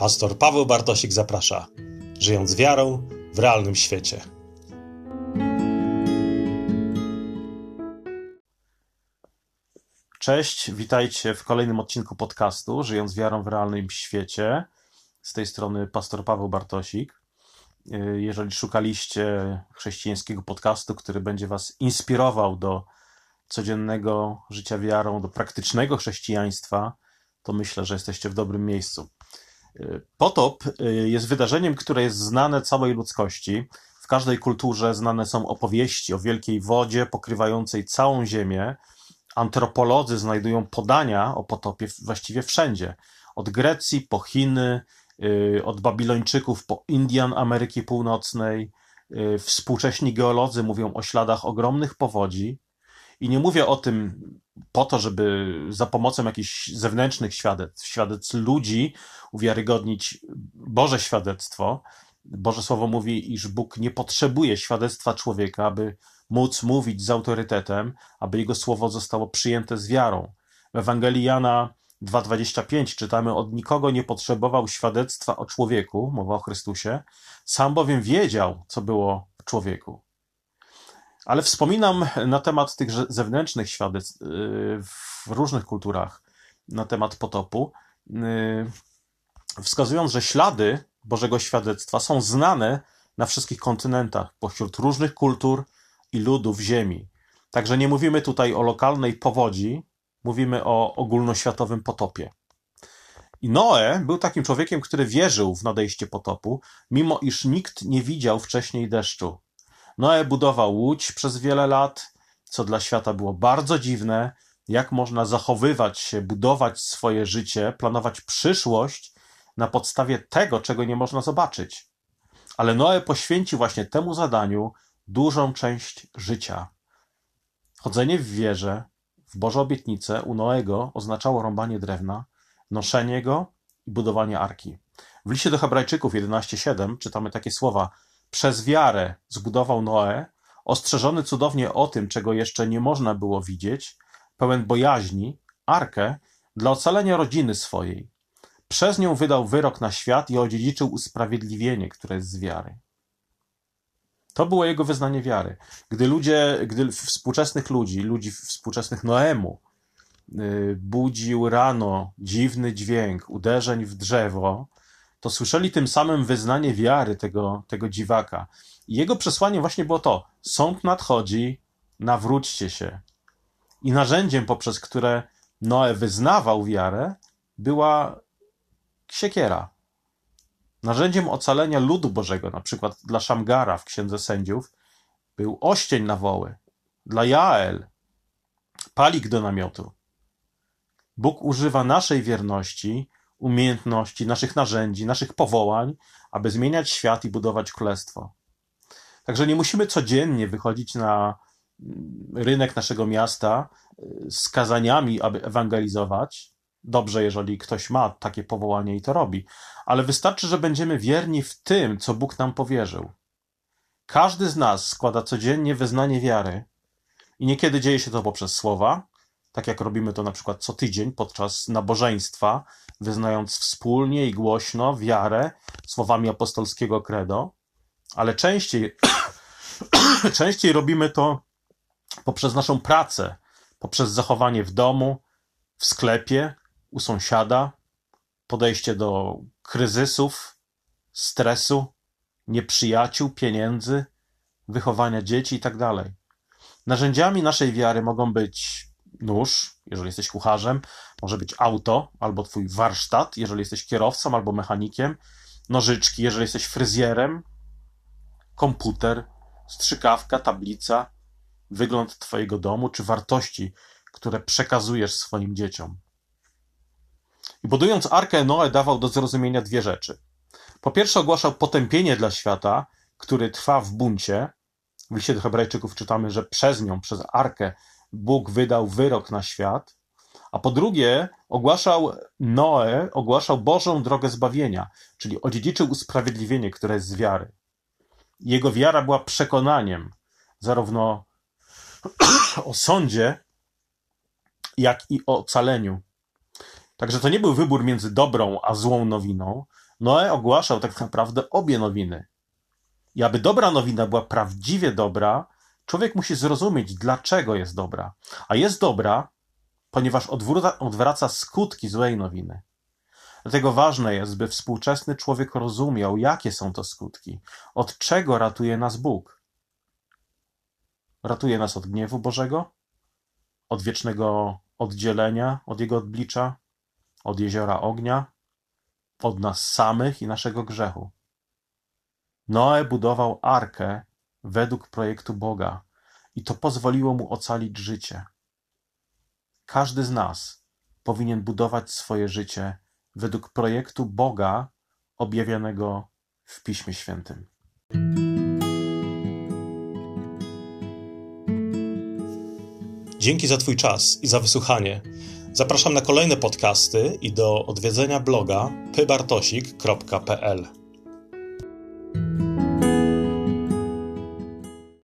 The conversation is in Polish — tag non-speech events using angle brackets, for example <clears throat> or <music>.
Pastor Paweł Bartosik zaprasza, żyjąc wiarą w realnym świecie. Cześć, witajcie w kolejnym odcinku podcastu Żyjąc wiarą w realnym świecie. Z tej strony pastor Paweł Bartosik. Jeżeli szukaliście chrześcijańskiego podcastu, który będzie Was inspirował do codziennego życia wiarą, do praktycznego chrześcijaństwa, to myślę, że jesteście w dobrym miejscu. Potop y, jest wydarzeniem, które jest znane całej ludzkości. W każdej kulturze znane są opowieści o wielkiej wodzie pokrywającej całą Ziemię. Antropolodzy znajdują podania o potopie właściwie wszędzie. Od Grecji po Chiny, y, od Babilończyków po Indian Ameryki Północnej. Y, współcześni geolodzy mówią o śladach ogromnych powodzi. I nie mówię o tym po to, żeby za pomocą jakichś zewnętrznych świadectw, świadectw ludzi uwiarygodnić Boże świadectwo. Boże Słowo mówi, iż Bóg nie potrzebuje świadectwa człowieka, aby móc mówić z autorytetem, aby Jego Słowo zostało przyjęte z wiarą. W Ewangelii Jana 2,25 czytamy: Od nikogo nie potrzebował świadectwa o człowieku, mowa o Chrystusie, sam bowiem wiedział, co było w człowieku. Ale wspominam na temat tych zewnętrznych świadectw y, w różnych kulturach na temat potopu, y, wskazując, że ślady Bożego świadectwa są znane na wszystkich kontynentach, pośród różnych kultur i ludów Ziemi. Także nie mówimy tutaj o lokalnej powodzi, mówimy o ogólnoświatowym potopie. I Noe był takim człowiekiem, który wierzył w nadejście potopu, mimo iż nikt nie widział wcześniej deszczu. Noe budował łódź przez wiele lat, co dla świata było bardzo dziwne. Jak można zachowywać się, budować swoje życie, planować przyszłość na podstawie tego, czego nie można zobaczyć. Ale Noe poświęcił właśnie temu zadaniu dużą część życia. Chodzenie w wierze, w Boże obietnice u Noego oznaczało rąbanie drewna, noszenie go i budowanie arki. W liście do Hebrajczyków 11:7 czytamy takie słowa: przez wiarę zbudował Noe, ostrzeżony cudownie o tym, czego jeszcze nie można było widzieć, pełen bojaźni, arkę dla ocalenia rodziny swojej. Przez nią wydał wyrok na świat i odziedziczył usprawiedliwienie, które jest z wiary. To było jego wyznanie wiary. Gdy ludzie, gdy współczesnych ludzi, ludzi współczesnych Noemu, yy, budził rano dziwny dźwięk uderzeń w drzewo, to słyszeli tym samym wyznanie wiary tego, tego dziwaka. I jego przesłanie właśnie było to: sąd nadchodzi, nawróćcie się. I narzędziem, poprzez które Noe wyznawał wiarę, była siekiera. Narzędziem ocalenia ludu Bożego, na przykład dla Szamgara w Księdze Sędziów, był oścień na woły. Dla Jael palik do namiotu. Bóg używa naszej wierności umiejętności, naszych narzędzi, naszych powołań, aby zmieniać świat i budować królestwo. Także nie musimy codziennie wychodzić na mm, rynek naszego miasta y, z kazaniami, aby ewangelizować. Dobrze, jeżeli ktoś ma takie powołanie i to robi, ale wystarczy, że będziemy wierni w tym, co Bóg nam powierzył. Każdy z nas składa codziennie wyznanie wiary i niekiedy dzieje się to poprzez słowa, tak jak robimy to na przykład co tydzień podczas nabożeństwa, wyznając wspólnie i głośno wiarę słowami apostolskiego credo, ale częściej, <clears throat> częściej robimy to poprzez naszą pracę, poprzez zachowanie w domu, w sklepie, u sąsiada, podejście do kryzysów, stresu, nieprzyjaciół, pieniędzy, wychowania dzieci itd. Tak Narzędziami naszej wiary mogą być nóż, jeżeli jesteś kucharzem, może być auto albo twój warsztat, jeżeli jesteś kierowcą albo mechanikiem, nożyczki, jeżeli jesteś fryzjerem, komputer, strzykawka, tablica, wygląd twojego domu czy wartości, które przekazujesz swoim dzieciom. I budując Arkę Noe dawał do zrozumienia dwie rzeczy. Po pierwsze ogłaszał potępienie dla świata, który trwa w buncie. W liście do hebrajczyków czytamy, że przez nią, przez Arkę Bóg wydał wyrok na świat, a po drugie ogłaszał Noe, ogłaszał Bożą drogę zbawienia, czyli odziedziczył usprawiedliwienie, które jest z wiary. Jego wiara była przekonaniem zarówno <clears throat> o sądzie, jak i o ocaleniu. Także to nie był wybór między dobrą a złą nowiną, Noe ogłaszał tak naprawdę obie nowiny. I aby dobra nowina była prawdziwie dobra, człowiek musi zrozumieć, dlaczego jest dobra. A jest dobra, ponieważ odwraca, odwraca skutki złej nowiny. Dlatego ważne jest, by współczesny człowiek rozumiał, jakie są to skutki, od czego ratuje nas Bóg. Ratuje nas od gniewu Bożego, od wiecznego oddzielenia od Jego odblicza, od jeziora ognia, od nas samych i naszego grzechu. Noe budował arkę według projektu Boga i to pozwoliło mu ocalić życie. Każdy z nas powinien budować swoje życie według projektu Boga objawionego w Piśmie Świętym. Dzięki za Twój czas i za wysłuchanie. Zapraszam na kolejne podcasty i do odwiedzenia bloga pybartosik.pl.